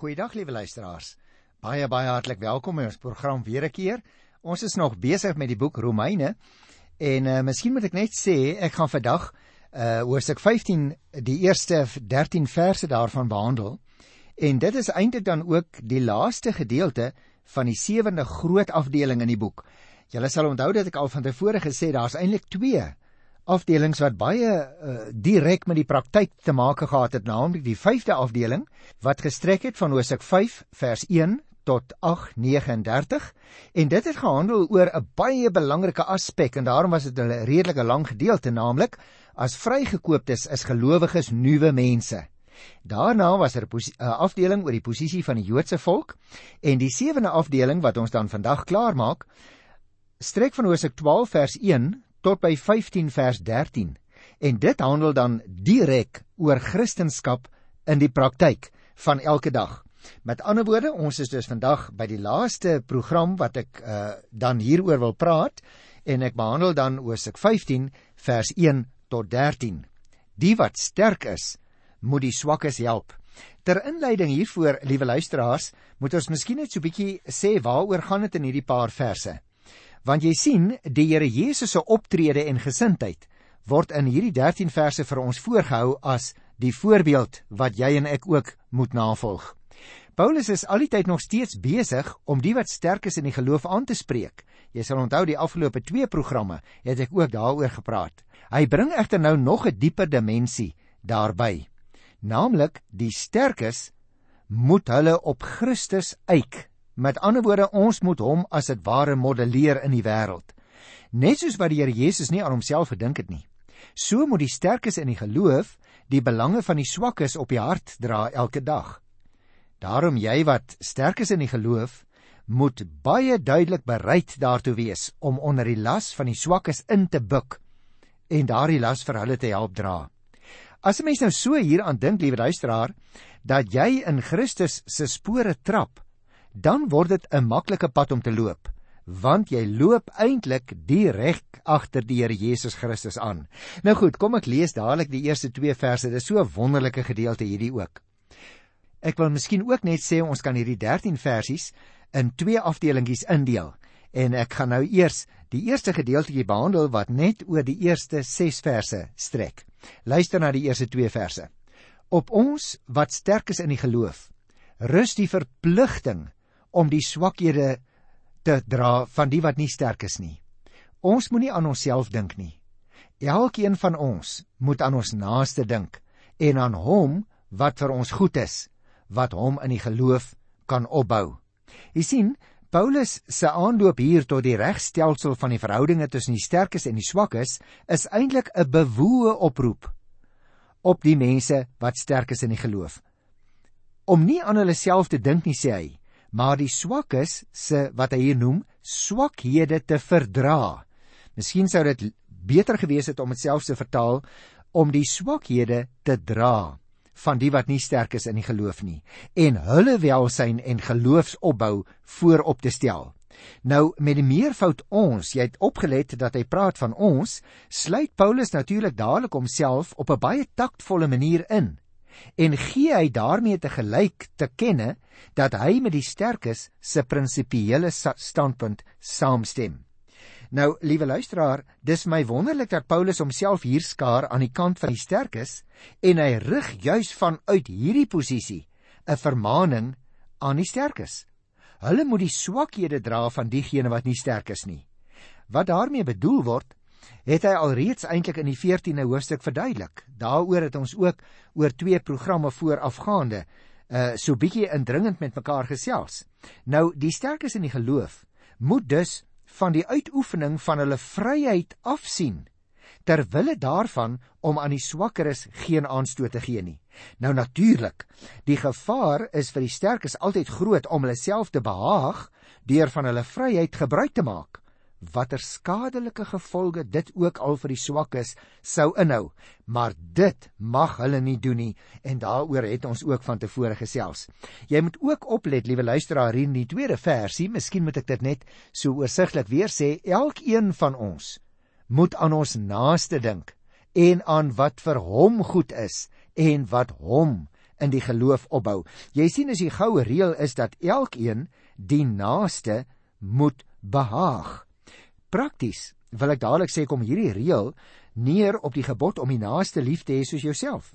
Goeiedag liewe luisteraars. Baie baie hartlik welkom by ons program weer 'n keer. Ons is nog besig met die boek Romeine en uh, miskien moet ek net sê ek gaan vandag uh hoofstuk 15 die eerste 13 verse daarvan behandel. En dit is eintlik dan ook die laaste gedeelte van die sewende groot afdeling in die boek. Julle sal onthou dat ek al van tevore gesê daar's eintlik 2 afdelings wat baie uh, direk met die praktyk te maak gehad het, naamlik die 5de afdeling wat gestrek het van Hosea 5 vers 1 tot 8:39 en dit het gehandel oor 'n baie belangrike aspek en daarom was dit 'n redelike lang gedeelte, naamlik as vrygekooptes is gelowiges nuwe mense. Daarna was er 'n afdeling oor die posisie van die Joodse volk en die sewende afdeling wat ons dan vandag klaarmaak strek van Hosea 12 vers 1 tot by 15 vers 13 en dit handel dan direk oor kristendom in die praktyk van elke dag. Met ander woorde, ons is dus vandag by die laaste program wat ek uh, dan hieroor wil praat en ek behandel dan Hosea 15 vers 1 tot 13. Die wat sterk is, moet die swakkes help. Ter inleiding hiervoor, liewe luisteraars, moet ons miskien net so 'n bietjie sê waaroor gaan dit in hierdie paar verse. Want jy sien, die Here Jesus se optrede en gesindheid word in hierdie 13 verse vir ons voorgehou as die voorbeeld wat jy en ek ook moet navolg. Paulus is al die tyd nog steeds besig om die wat sterk is in die geloof aan te spreek. Jy sal onthou die afgelope 2 programme het ek ook daaroor gepraat. Hy bring egter nou nog 'n dieper dimensie daarbey. Naamlik die sterkes moet hulle op Christus eik Met ander woorde, ons moet hom as dit ware modelleer in die wêreld. Net soos wat die Here Jesus nie aan homself gedink het nie. So moet die sterkes in die geloof die belange van die swakkes op die hart dra elke dag. Daarom jy wat sterk is in die geloof, moet baie duidelik bereid daartoe wees om onder die las van die swakkes in te buk en daardie las vir hulle te help dra. As 'n mens nou so hieraan dink, liewe luisteraar, dat jy in Christus se spore trap, dan word dit 'n maklike pad om te loop, want jy loop eintlik direk agter die Here Jesus Christus aan. Nou goed, kom ek lees dadelik die eerste 2 verse. Dit is so 'n wonderlike gedeelte hierdie ook. Ek wil miskien ook net sê ons kan hierdie 13 versies in twee afdelingies indeel. En ek gaan nou eers die eerste gedeeltjie behandel wat net oor die eerste 6 verse strek. Luister na die eerste 2 verse. Op ons wat sterk is in die geloof, rus die verpligting om die swakhede te dra van die wat nie sterk is nie. Ons moenie aan onsself dink nie. Elkeen van ons moet aan ons naaste dink en aan hom wat vir ons goed is, wat hom in die geloof kan opbou. Jy sien, Paulus se aanloop hier tot die regstelsel van die verhoudinge tussen die sterkes en die swakkes is eintlik 'n bewoë oproep op die mense wat sterk is in die geloof. Om nie aan hulle self te dink nie, sê hy, maar die swakkes se wat hy hier noem swakhede te verdra. Miskien sou dit beter gewees het om dit selfs te vertaal om die swakhede te dra van die wat nie sterk is in die geloof nie en hulle welsyn en geloofsopbou voorop te stel. Nou met die meervoud ons, jy het opgelet dat hy praat van ons, sluit Paulus natuurlik dadelik homself op 'n baie taktvolle manier in en gee hy daarmee te gelyk te kenne dat hy met die sterkes se prinsipiële standpunt saamstem. Nou, liewe luisteraar, dis my wonderlik dat Paulus homself hier skaar aan die kant van die sterkes en hy rig juis vanuit hierdie posisie 'n vermaaning aan die sterkes. Hulle moet die swakhede dra van diegene wat nie sterk is nie. Wat daarmee bedoel word, het hy alreeds eintlik in die 14de hoofstuk verduidelik. Daaroor het ons ook oor twee programme voorafgaande uh so bietjie indringend met mekaar gesels. Nou die sterkes in die geloof moet dus van die uitoefening van hulle vryheid afsien ter wille daarvan om aan die swakkeres geen aanstoot te gee nie. Nou natuurlik, die gevaar is vir die sterkes altyd groot om hulle self te behaag deur van hulle vryheid gebruik te maak watter skadelike gevolge dit ook al vir die swakkes sou inhou maar dit mag hulle nie doen nie en daaroor het ons ook van tevore gesels jy moet ook oplet liewe luisteraar hier in die tweede versie miskien moet ek dit net so oorsigtelik weer sê elkeen van ons moet aan ons naaste dink en aan wat vir hom goed is en wat hom in die geloof opbou. Jy sien as die goue reël is dat elkeen die naaste moet behaag. Prakties wil ek dadelik sê kom hierdie reël neer op die gebod om die naaste lief te hê soos jouself.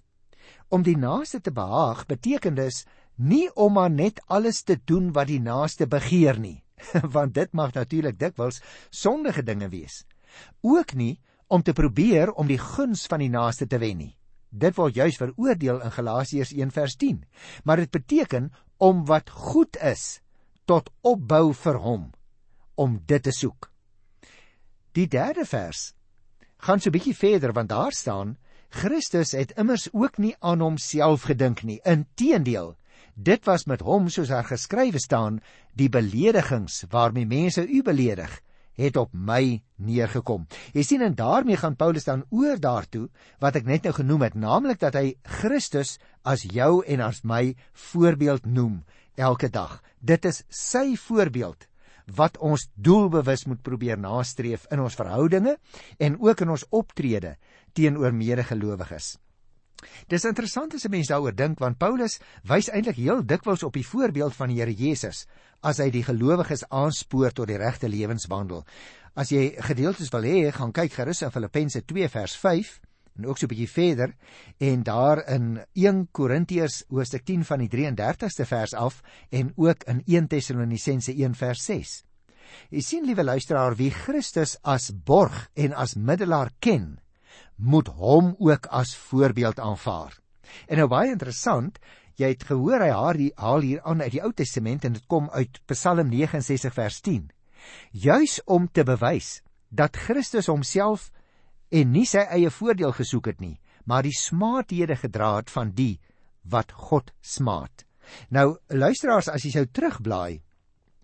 Om die naaste te behaag beteken dus nie om maar net alles te doen wat die naaste begeer nie, want dit mag natuurlik dikwels sondige dinge wees. Ook nie om te probeer om die guns van die naaste te wen nie. Dit word juis veroordeel in Galasiërs 1:10. Maar dit beteken om wat goed is tot opbou vir hom om dit te soek. Die derde vers gaan so 'n bietjie verder want daar staan Christus het immers ook nie aan homself gedink nie. Inteendeel, dit was met hom soos daar geskrywe staan, die beledigings waarmee mense u beledig, het op my neergekom. Jy sien en daarmee gaan Paulus dan oor daartoe wat ek net nou genoem het, naamlik dat hy Christus as jou en as my voorbeeld noem elke dag. Dit is sy voorbeeld wat ons doelbewus moet probeer nastreef in ons verhoudinge en ook in ons optrede teenoor medegelowiges. Dis interessant as 'n mens daaroor dink want Paulus wys eintlik heel dikwels op die voorbeeld van die Here Jesus as hy die gelowiges aanspoor tot die regte lewenswandel. As jy gedeeltes wil hê, gaan kyk gerus in Filippense 2 vers 5 en ook so 'n bietjie verder en daar in 1 Korintiërs hoofstuk 10 van die 33ste vers af en ook in 1 Tessalonisense 1 vers 6. Jy sien liewe luisteraar wie Christus as borg en as middelaar ken, moet hom ook as voorbeeld aanvaar. En nou baie interessant, jy het gehoor hy haar hier haal hier aan uit die Ou Testament en dit kom uit Psalm 69 vers 10. Juis om te bewys dat Christus homself en nie sy eie voordeel gesoek het nie, maar die smaathede gedra het van die wat God smaat. Nou luisteraars, as jy sou terugblaai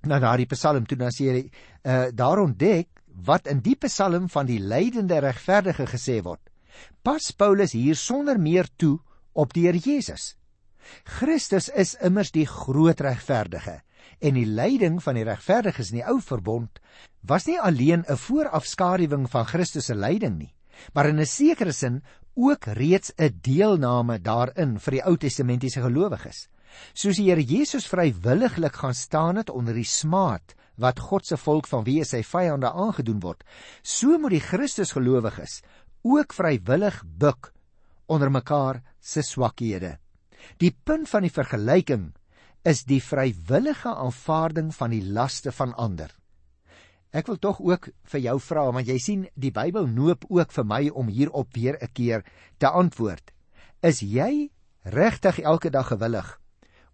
na daardie Psalm toe dan sê jy uh, daar ontdek wat in die Psalm van die lydende regverdige gesê word. Pas Paulus hier sonder meer toe op die Here Jesus. Christus is immers die groot regverdige en die lyding van die regverdiges in die ou verbond was nie alleen 'n voorafskaduwing van Christus se lyding nie, maar in 'n sekere sin ook reeds 'n deelname daarin vir die Ou Testamentiese gelowiges. Soos die Here Jesus vrywilliglik gaan staan het onder die smaad wat God se volk van wie sy vyande aangedoen word, so moet die Christusgelowiges ook vrywillig buk onder mekaar se swakhede. Die punt van die vergelyking is die vrywillige aanvaarding van die laste van ander. Ek wil tog ook vir jou vra want jy sien die Bybel noop ook vir my om hierop weer 'n keer te antwoord. Is jy regtig elke dag gewillig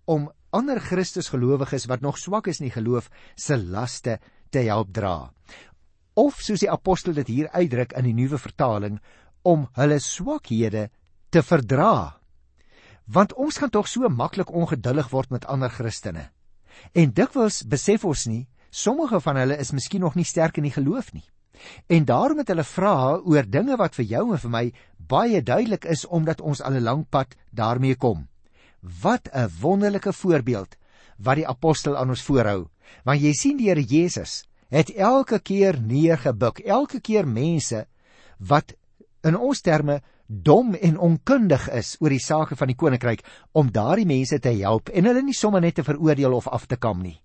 om ander Christusgelowiges wat nog swak is in die geloof se laste te help dra? Of soos die apostel dit hier uitdruk in die nuwe vertaling om hulle swakhede te verdra? Want ons kan tog so maklik ongeduldig word met ander Christene. En dikwels besef ons nie, sommige van hulle is miskien nog nie sterk in die geloof nie. En daarom het hulle vra oor dinge wat vir jou en vir my baie duidelik is omdat ons al 'n lang pad daarmee kom. Wat 'n wonderlike voorbeeld wat die apostel aan ons voorhou. Want jy sien die Here Jesus het elke keer neergebuk, elke keer mense wat in ons terme dom en onkundig is oor die sake van die koninkryk om daardie mense te help en hulle nie sommer net te veroordeel of af te kam nie.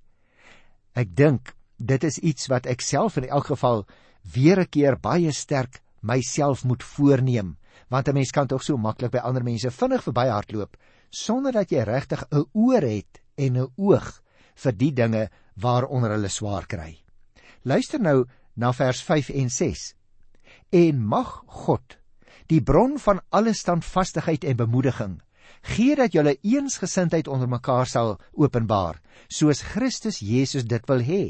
Ek dink dit is iets wat ek self in elk geval weer 'n keer baie sterk myself moet voorneem, want 'n mens kan tog so maklik by ander mense vinnig verbyhardloop sonder dat jy regtig 'n oor het en 'n oog vir die dinge waaronder hulle swaar kry. Luister nou na vers 5 en 6. En mag God die bron van alle standvastigheid en bemoediging, gee dat julle eensgesindheid onder mekaar sal openbaar, soos Christus Jesus dit wil hê.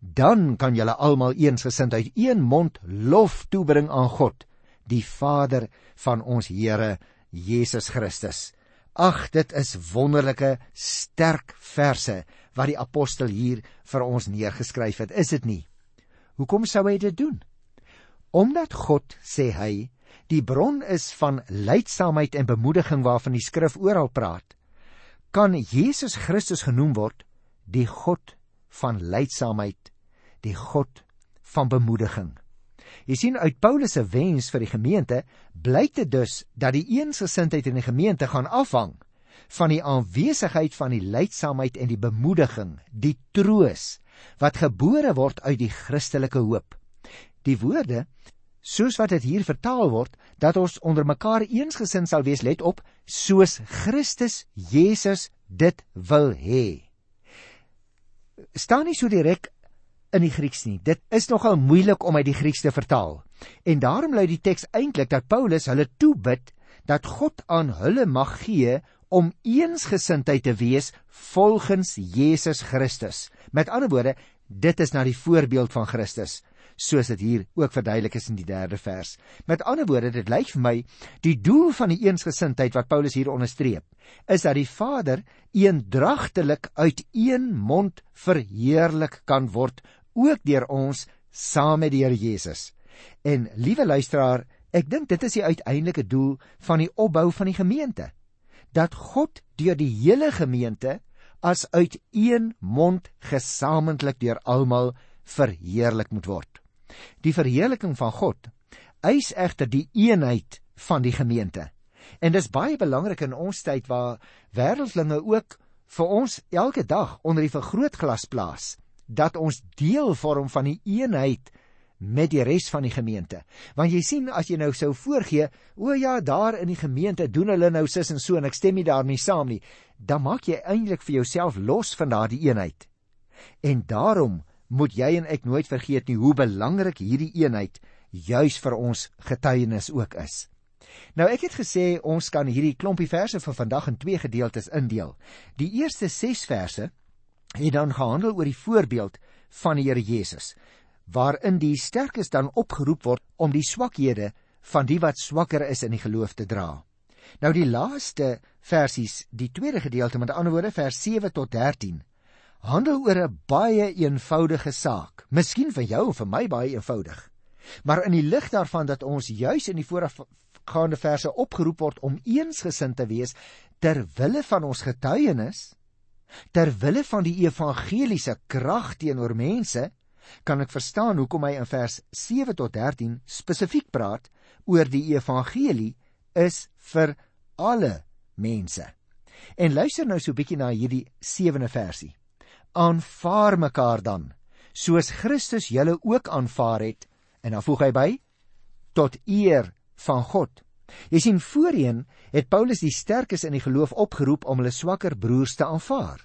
Dan kan julle almal eensgesind uit een mond lof toebring aan God, die Vader van ons Here Jesus Christus. Ag, dit is wonderlike, sterk verse wat die apostel hier vir ons neergeskryf het, is dit nie? Hoekom sou hy dit doen? Omdat God, sê hy, die bron is van leidsaamheid en bemoediging waarvan die skrif oral praat, kan Jesus Christus genoem word die God van leidsaamheid, die God van bemoediging. Jy sien uit Paulus se wens vir die gemeente blyk dit dus dat die eensgesindheid in die gemeente gaan afhang van die aanwesigheid van die leidsaamheid en die bemoediging, die troos wat gebore word uit die Christelike hoop. Die woorde soos wat dit hier vertaal word dat ons onder mekaar eensgesind sal wees, let op, soos Christus Jesus dit wil hê. Staan nie so direk in die Grieks nie. Dit is nogal moeilik om uit die Grieks te vertaal. En daarom lui die teks eintlik dat Paulus hulle toebid dat God aan hulle mag gee om eensgesindheid te wees volgens Jesus Christus. Met ander woorde, dit is na die voorbeeld van Christus soos dit hier ook verduidelik is in die 3de vers. Met ander woorde, dit lyk vir my die doel van die eensgesindheid wat Paulus hier onderstreep, is dat die Vader eendragtelik uit een mond verheerlik kan word ook deur ons saam met die Here Jesus. En liewe luisteraar, ek dink dit is die uiteindelike doel van die opbou van die gemeente. Dat God deur die hele gemeente as uit een mond gesamentlik deur almal verheerlik moet word. Die verheerliking van God eis egter die eenheid van die gemeente. En dis baie belangrik in ons tyd waar wêreldlinge ook vir ons elke dag onder die vergrootglas plaas dat ons deel vorm van die eenheid met die res van die gemeente. Want jy sien as jy nou sou voorgee, o ja, daar in die gemeente doen hulle nou sis en so en ek stem nie daarmee saam nie, dan maak jy eintlik vir jouself los van daardie eenheid. En daarom moet jy en ek nooit vergeet nie hoe belangrik hierdie eenheid juis vir ons getuienis ook is. Nou ek het gesê ons kan hierdie klompie verse vir vandag in twee gedeeltes indeel. Die eerste 6 verse het dan gehandel oor die voorbeeld van die Here Jesus, waarin die sterkes dan opgeroep word om die swakhede van die wat swakker is in die geloof te dra. Nou die laaste versies, die tweede gedeelte met ander woorde vers 7 tot 13 handel oor 'n baie eenvoudige saak. Miskien vir jou en vir my baie eenvoudig. Maar in die lig daarvan dat ons juis in die voorafgaande verse opgeroep word om eensgesind te wees ter wille van ons getuienis, ter wille van die evangeliese krag teenoor mense, kan ek verstaan hoekom hy in vers 7 tot 13 spesifiek praat oor die evangelie is vir alle mense. En luister nou so 'n bietjie na hierdie 7de versie aanvaar mekaar dan soos Christus julle ook aanvaar het en dan voeg hy by tot eer van God. Jy sien voorheen het Paulus die sterkes in die geloof opgeroep om hulle swakker broers te aanvaar.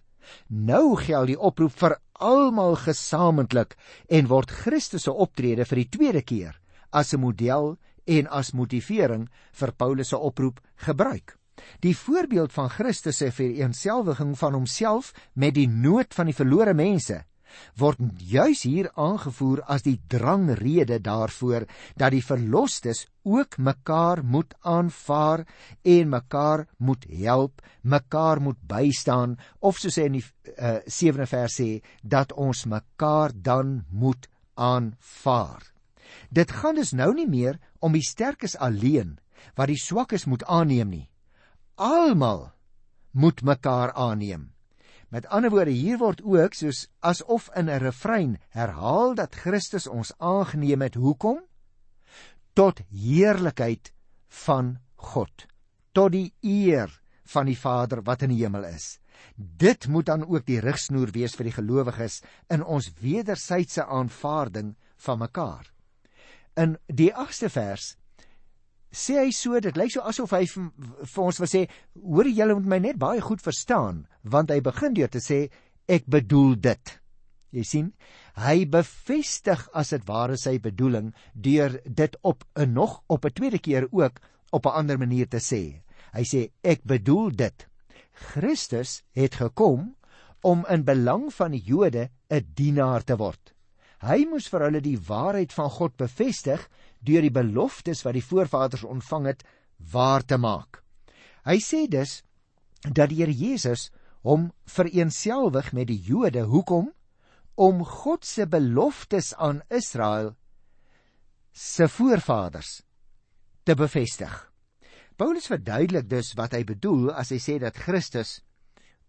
Nou geld die oproep vir almal gesamentlik en word Christus se optrede vir die tweede keer as 'n model en as motivering vir Paulus se oproep gebruik. Die voorbeeld van Christus se vereenselwiging van homself met die nood van die verlore mense word juis hier aangevoer as die drangrede daarvoor dat die verlosters ook mekaar moet aanvaar en mekaar moet help, mekaar moet bystaan of soos hy in die uh, 7de vers sê dat ons mekaar dan moet aanvaar. Dit gaan dus nou nie meer om die sterkes alleen wat die swakkes moet aanneem nie almal moet mekaar aanneem. Met ander woorde hier word ook soos asof in 'n refrein herhaal dat Christus ons aangeneem het. Hoekom? Tot heerlikheid van God, tot die eer van die Vader wat in die hemel is. Dit moet dan ook die rigsnoer wees vir die gelowiges in ons wederwysige aanvaarding van mekaar. In die 8ste vers sê hy so dit lyk so asof hy vir, ons wil sê hoor julle moet my net baie goed verstaan want hy begin deur te sê ek bedoel dit. Jy sien hy bevestig as dit ware sy bedoeling deur dit op 'n nog op 'n tweede keer ook op 'n ander manier te sê. Hy sê ek bedoel dit. Christus het gekom om in belang van die Jode 'n dienaar te word. Hy moes vir hulle die waarheid van God bevestig deur die beloftes wat die voorvaders ontvang het waar te maak. Hy sê dus dat die Here Jesus hom vereenselwig met die Jode hoekom om God se beloftes aan Israel se voorvaders te bevestig. Paulus verduidelik dus wat hy bedoel as hy sê dat Christus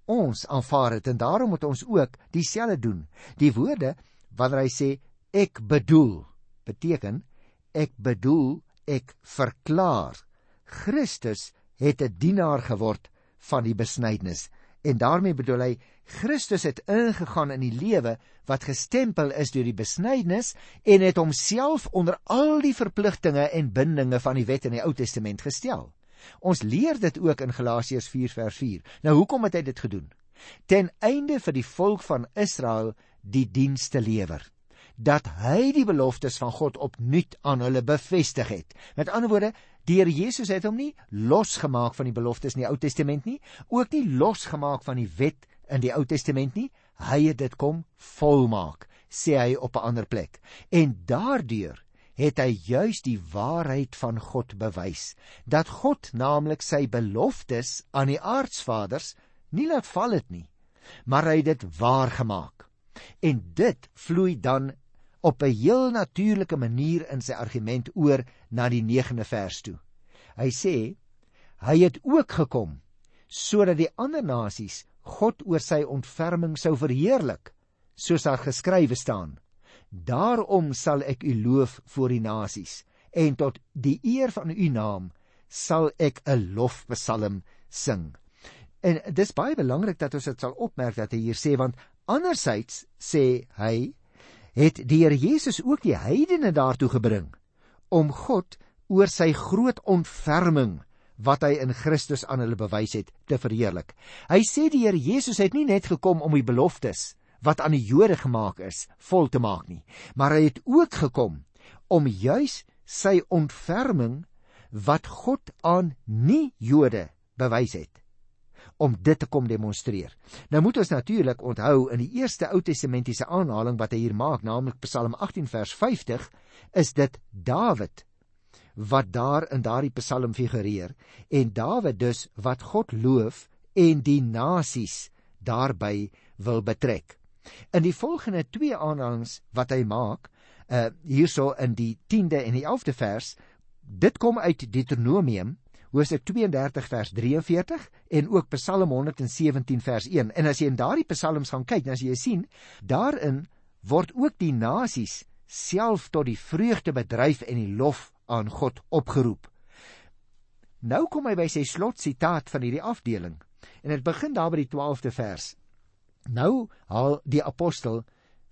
ons aanvaar het en daarom moet ons ook dieselfde doen. Die woorde wanneer hy sê ek bedoel beteken Ek bedoel, ek verklaar, Christus het 'n dienaar geword van die besnydenis. En daarmee bedoel hy Christus het ingegaan in die lewe wat gestempel is deur die besnydenis en het homself onder al die verpligtinge en bindinge van die wet in die Ou Testament gestel. Ons leer dit ook in Galasiërs 4 vers 4. Nou hoekom het hy dit gedoen? Ten einde vir die volk van Israel die diens te lewer dat hy die beloftes van God opnuut aan hulle bevestig het. Met ander woorde, die Here Jesus het hom nie losgemaak van die beloftes in die Ou Testament nie, ook nie losgemaak van die wet in die Ou Testament nie. Hy het dit kom volmaak, sê hy op 'n ander plek. En daardeur het hy juis die waarheid van God bewys, dat God naamlik sy beloftes aan die aardsvaders nie laat val het nie, maar hy het dit waar gemaak. En dit vloei dan op 'n heel natuurlike manier in sy argument oor na die 9de vers toe. Hy sê hy het ook gekom sodat die ander nasies God oor sy ontferming sou verheerlik, soos daar geskrywe staan. Daarom sal ek u loof voor die nasies en tot die eer van u naam sal ek 'n lofpsalm sing. En dis baie belangrik dat ons dit sal opmerk dat hy hier sê want anderzijds sê hy het die Here Jesus ook die heidene daartoe gebring om God oor sy groot ontferming wat hy in Christus aan hulle bewys het te verheerlik. Hy sê die Here Jesus het nie net gekom om die beloftes wat aan die Jode gemaak is vol te maak nie, maar hy het ook gekom om juis sy ontferming wat God aan nie Jode bewys het om dit te kom demonstreer. Nou moet ons natuurlik onthou in die eerste Ou Testamentiese aanhaling wat hy hier maak, naamlik Psalm 18 vers 50, is dit Dawid wat daar in daardie Psalm figureer en Dawid dus wat God loof en die nasies daarbey wil betrek. In die volgende twee aanhalings wat hy maak, uh hierso in die 10de en die 11de vers, dit kom uit Deuteronomium hoofstuk 32 vers 43 en ook Psalm 117 vers 1. En as jy in daardie psalms gaan kyk, dan as jy sien, daarin word ook die nasies self tot die vreugde bedryf en die lof aan God opgeroep. Nou kom hy by sy slot sitaat van hierdie afdeling. En dit begin daar by die 12de vers. Nou haal die apostel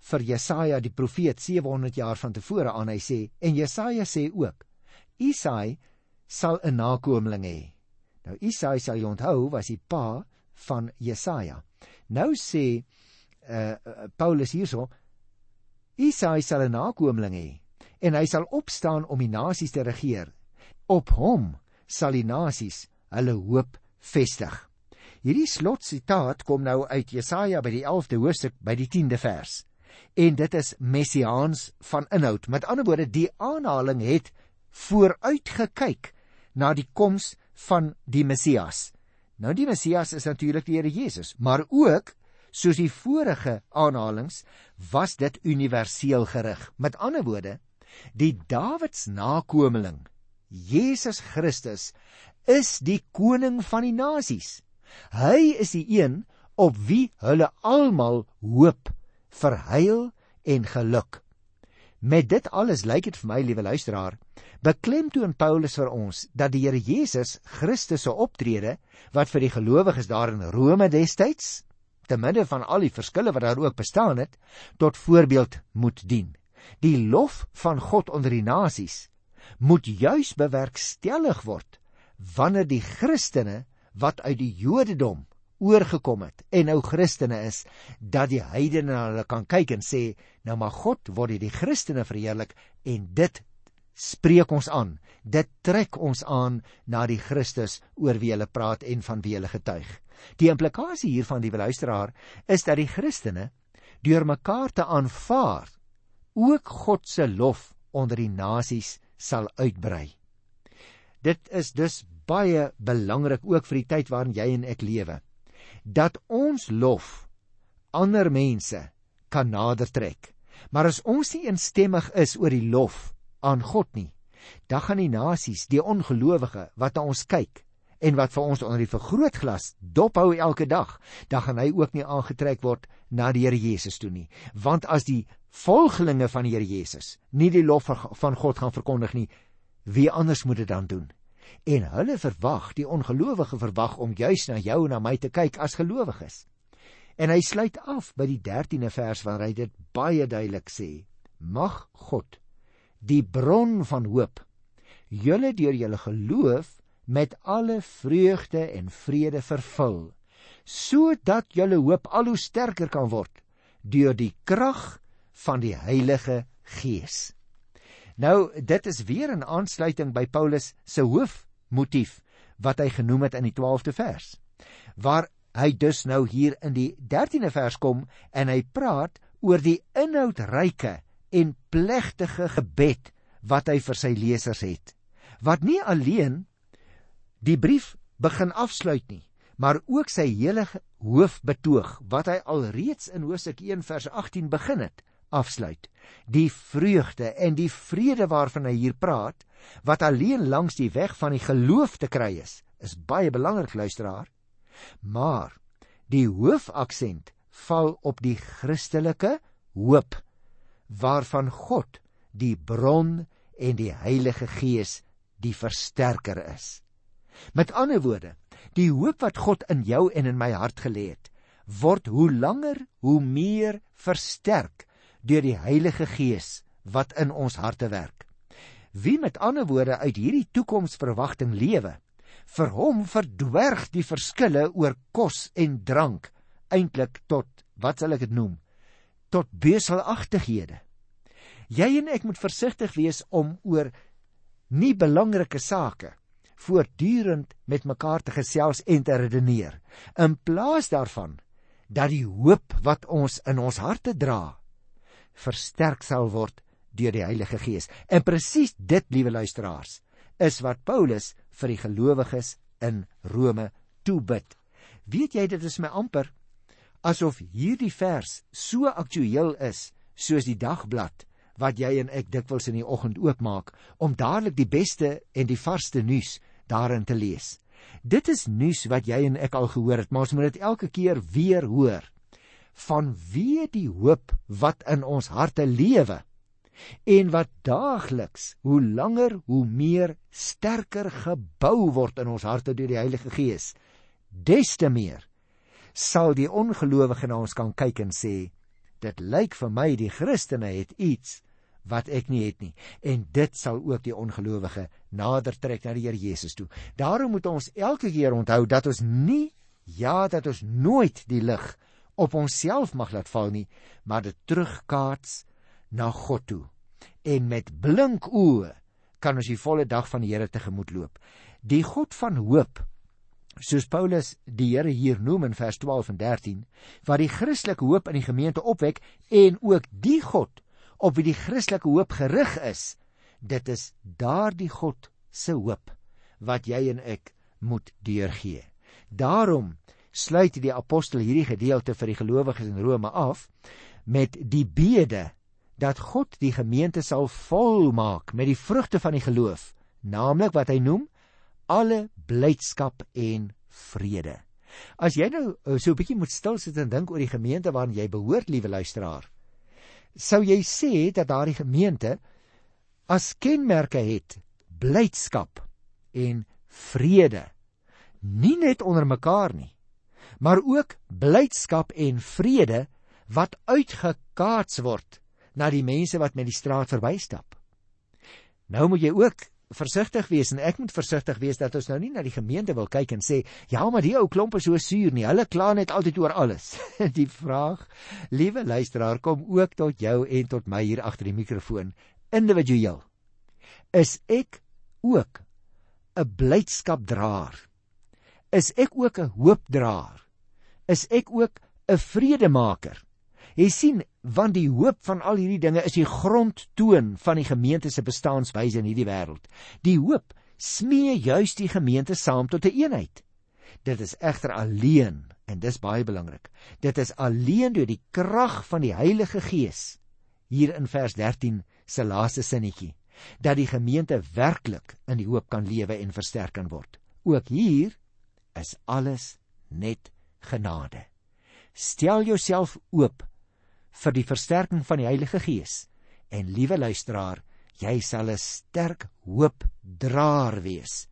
vir Jesaja die profeet 700 jaar van tevore aan hy sê en Jesaja sê ook: Isaia sal 'n nakomeling hê. Nou Isaia sal jy onthou was die pa van Jesaja. Nou sê uh, Paulus hierso Isaia sal 'n nakomeling hê en hy sal opstaan om die nasies te regeer. Op hom sal die nasies hulle hoop vestig. Hierdie slotsitaat kom nou uit Jesaja by die 11de hoofstuk by die 10de vers. En dit is messiaans van inhoud. Met ander woorde, die aanhaling het vooruit gekyk na die koms van die Messias. Nou die Messias is natuurlik die Here Jesus, maar ook soos die vorige aanhalings was dit universeel gerig. Met ander woorde, die Dawids nakomeling, Jesus Christus, is die koning van die nasies. Hy is die een op wie hulle almal hoop vir heil en geluk. Met dit alles lyk dit vir my, liewe luisteraar, beklemtoon Paulus vir ons dat die Here Jesus Christus se optrede wat vir die gelowiges daar in Rome destyds te midde van al die verskille wat daar ook bestaan het, tot voorbeeld moet dien. Die lof van God onder die nasies moet juis bewerkstellig word wanneer die Christene wat uit die Jodendom oorgekom het en nou Christene is dat die heidene na hulle kan kyk en sê nou maar God word deur die Christene verheerlik en dit spreek ons aan. Dit trek ons aan na die Christus oor wie hulle praat en van wie hulle getuig. Die implikasie hiervan die luisteraar is dat die Christene deur mekaar te aanvaar ook God se lof onder die nasies sal uitbrei. Dit is dus baie belangrik ook vir die tyd waarin jy en ek lewe dat ons lof ander mense kan nader trek. Maar as ons nie instemmig is oor die lof aan God nie, dan gaan die nasies, die ongelowige wat na ons kyk en wat vir ons onder die vergrootglas dophou elke dag, dan gaan hy ook nie aangetrek word na die Here Jesus toe nie. Want as die volgelinge van die Here Jesus nie die lof van God gaan verkondig nie, wie anders moet dit dan doen? En hulle verwag, die ongelowige verwag om juis na jou en na my te kyk as gelowiges. En hy sluit af by die 13de vers waar hy dit baie duidelik sê: Mag God, die bron van hoop, julle deur julle geloof met alle vreugde en vrede vervul, sodat julle hoop al hoe sterker kan word deur die krag van die Heilige Gees. Nou, dit is weer 'n aansluiting by Paulus se hoofmotief wat hy genoem het in die 12de vers. Waar hy dus nou hier in die 13de vers kom en hy praat oor die inhoudryke en plegtige gebed wat hy vir sy lesers het. Wat nie alleen die brief begin afsluit nie, maar ook sy hele hoofbetoog wat hy alreeds in Hosea 1 vers 18 begin het afsluit. Die vreugde en die vrede waarvan hy hier praat, wat alleen langs die weg van die geloof te kry is, is baie belangrik luisteraar. Maar die hoofaksent val op die Christelike hoop waarvan God die bron en die Heilige Gees die versterker is. Met ander woorde, die hoop wat God in jou en in my hart gelê het, word hoe langer hoe meer versterk deur die Heilige Gees wat in ons harte werk. Wie met ander woorde uit hierdie toekomsverwagting lewe, vir hom verdwerg die verskille oor kos en drank eintlik tot wat sal ek dit noem? Tot beselagtighede. Jy en ek moet versigtig wees om oor nie belangrike sake voortdurend met mekaar te gesels en te redeneer in plaas daarvan dat die hoop wat ons in ons harte dra versterk sal word deur die Heilige Gees. En presies dit, liewe luisteraars, is wat Paulus vir die gelowiges in Rome toebid. Weet jy dit is my amper asof hierdie vers so aktueel is soos die dagblad wat jy en ek dikwels in die oggend oopmaak om dadelik die beste en die varsste nuus daarin te lees. Dit is nuus wat jy en ek al gehoor het, maar ons moet dit elke keer weer hoor. Van wie die hoop wat in ons harte lewe en wat daagliks hoe langer hoe meer sterker gebou word in ons harte deur die Heilige Gees. Des te meer sal die ongelowige na ons kan kyk en sê dit lyk vir my die Christene het iets wat ek nie het nie en dit sal ook die ongelowige nader trek na die Here Jesus toe. Daarom moet ons elke keer onthou dat ons nie ja dat ons nooit die lig op onsself mag laat val nie, maar dit terugkaats na God toe. En met blink oë kan ons die volle dag van die Here tegemoet loop. Die God van hoop soos Paulus die Here hier noem in vers 12 en 13, wat die Christelike hoop in die gemeente opwek en ook die God op wie die Christelike hoop gerig is, dit is daardie God se hoop wat jy en ek moet deurgee. Daarom sluit die apostel hierdie gedeelte vir die gelowiges in Rome af met die bede dat God die gemeente sal volmaak met die vrugte van die geloof, naamlik wat hy noem alle blydskap en vrede. As jy nou eh, so 'n bietjie moet stil sit en dink oor die gemeente waarin jy behoort, liewe luisteraar, sou jy sê dat daardie gemeente as kenmerke het blydskap en vrede. Nie net onder mekaar nie, maar ook blydskap en vrede wat uitgekaats word na die mense wat met die straat verbystap. Nou moet jy ook versigtig wees en ek moet versigtig wees dat ons nou nie na die gemeente wil kyk en sê ja maar die ou klomp is so suur nie. Hulle kla net altyd oor alles. Die vraag liewe luisteraar kom ook tot jou en tot my hier agter die mikrofoon. Individueel. Is ek ook 'n blydskapdraer? Is ek ook 'n hoopdraer? Is ek ook 'n vredemaker Jy sien, want die hoop van al hierdie dinge is die grondtoon van die gemeente se bestaanswyse in hierdie wêreld. Die hoop smee juis die gemeente saam tot 'n een eenheid. Dit is egter alleen en dis baie belangrik. Dit is alleen deur die krag van die Heilige Gees hier in vers 13 se laaste sinnetjie dat die gemeente werklik in die hoop kan lewe en versterk kan word. Ook hier is alles net genade. Stel jouself oop vir die versterking van die Heilige Gees. En liewe luisteraar, jy sal 'n sterk hoopdraer wees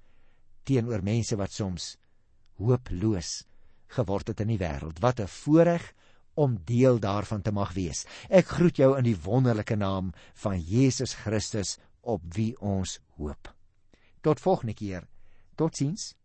teenoor mense wat soms hooploos geword het in die wêreld. Wat 'n voorreg om deel daarvan te mag wees. Ek groet jou in die wonderlike naam van Jesus Christus op wie ons hoop. Tot volgende keer. Totsiens.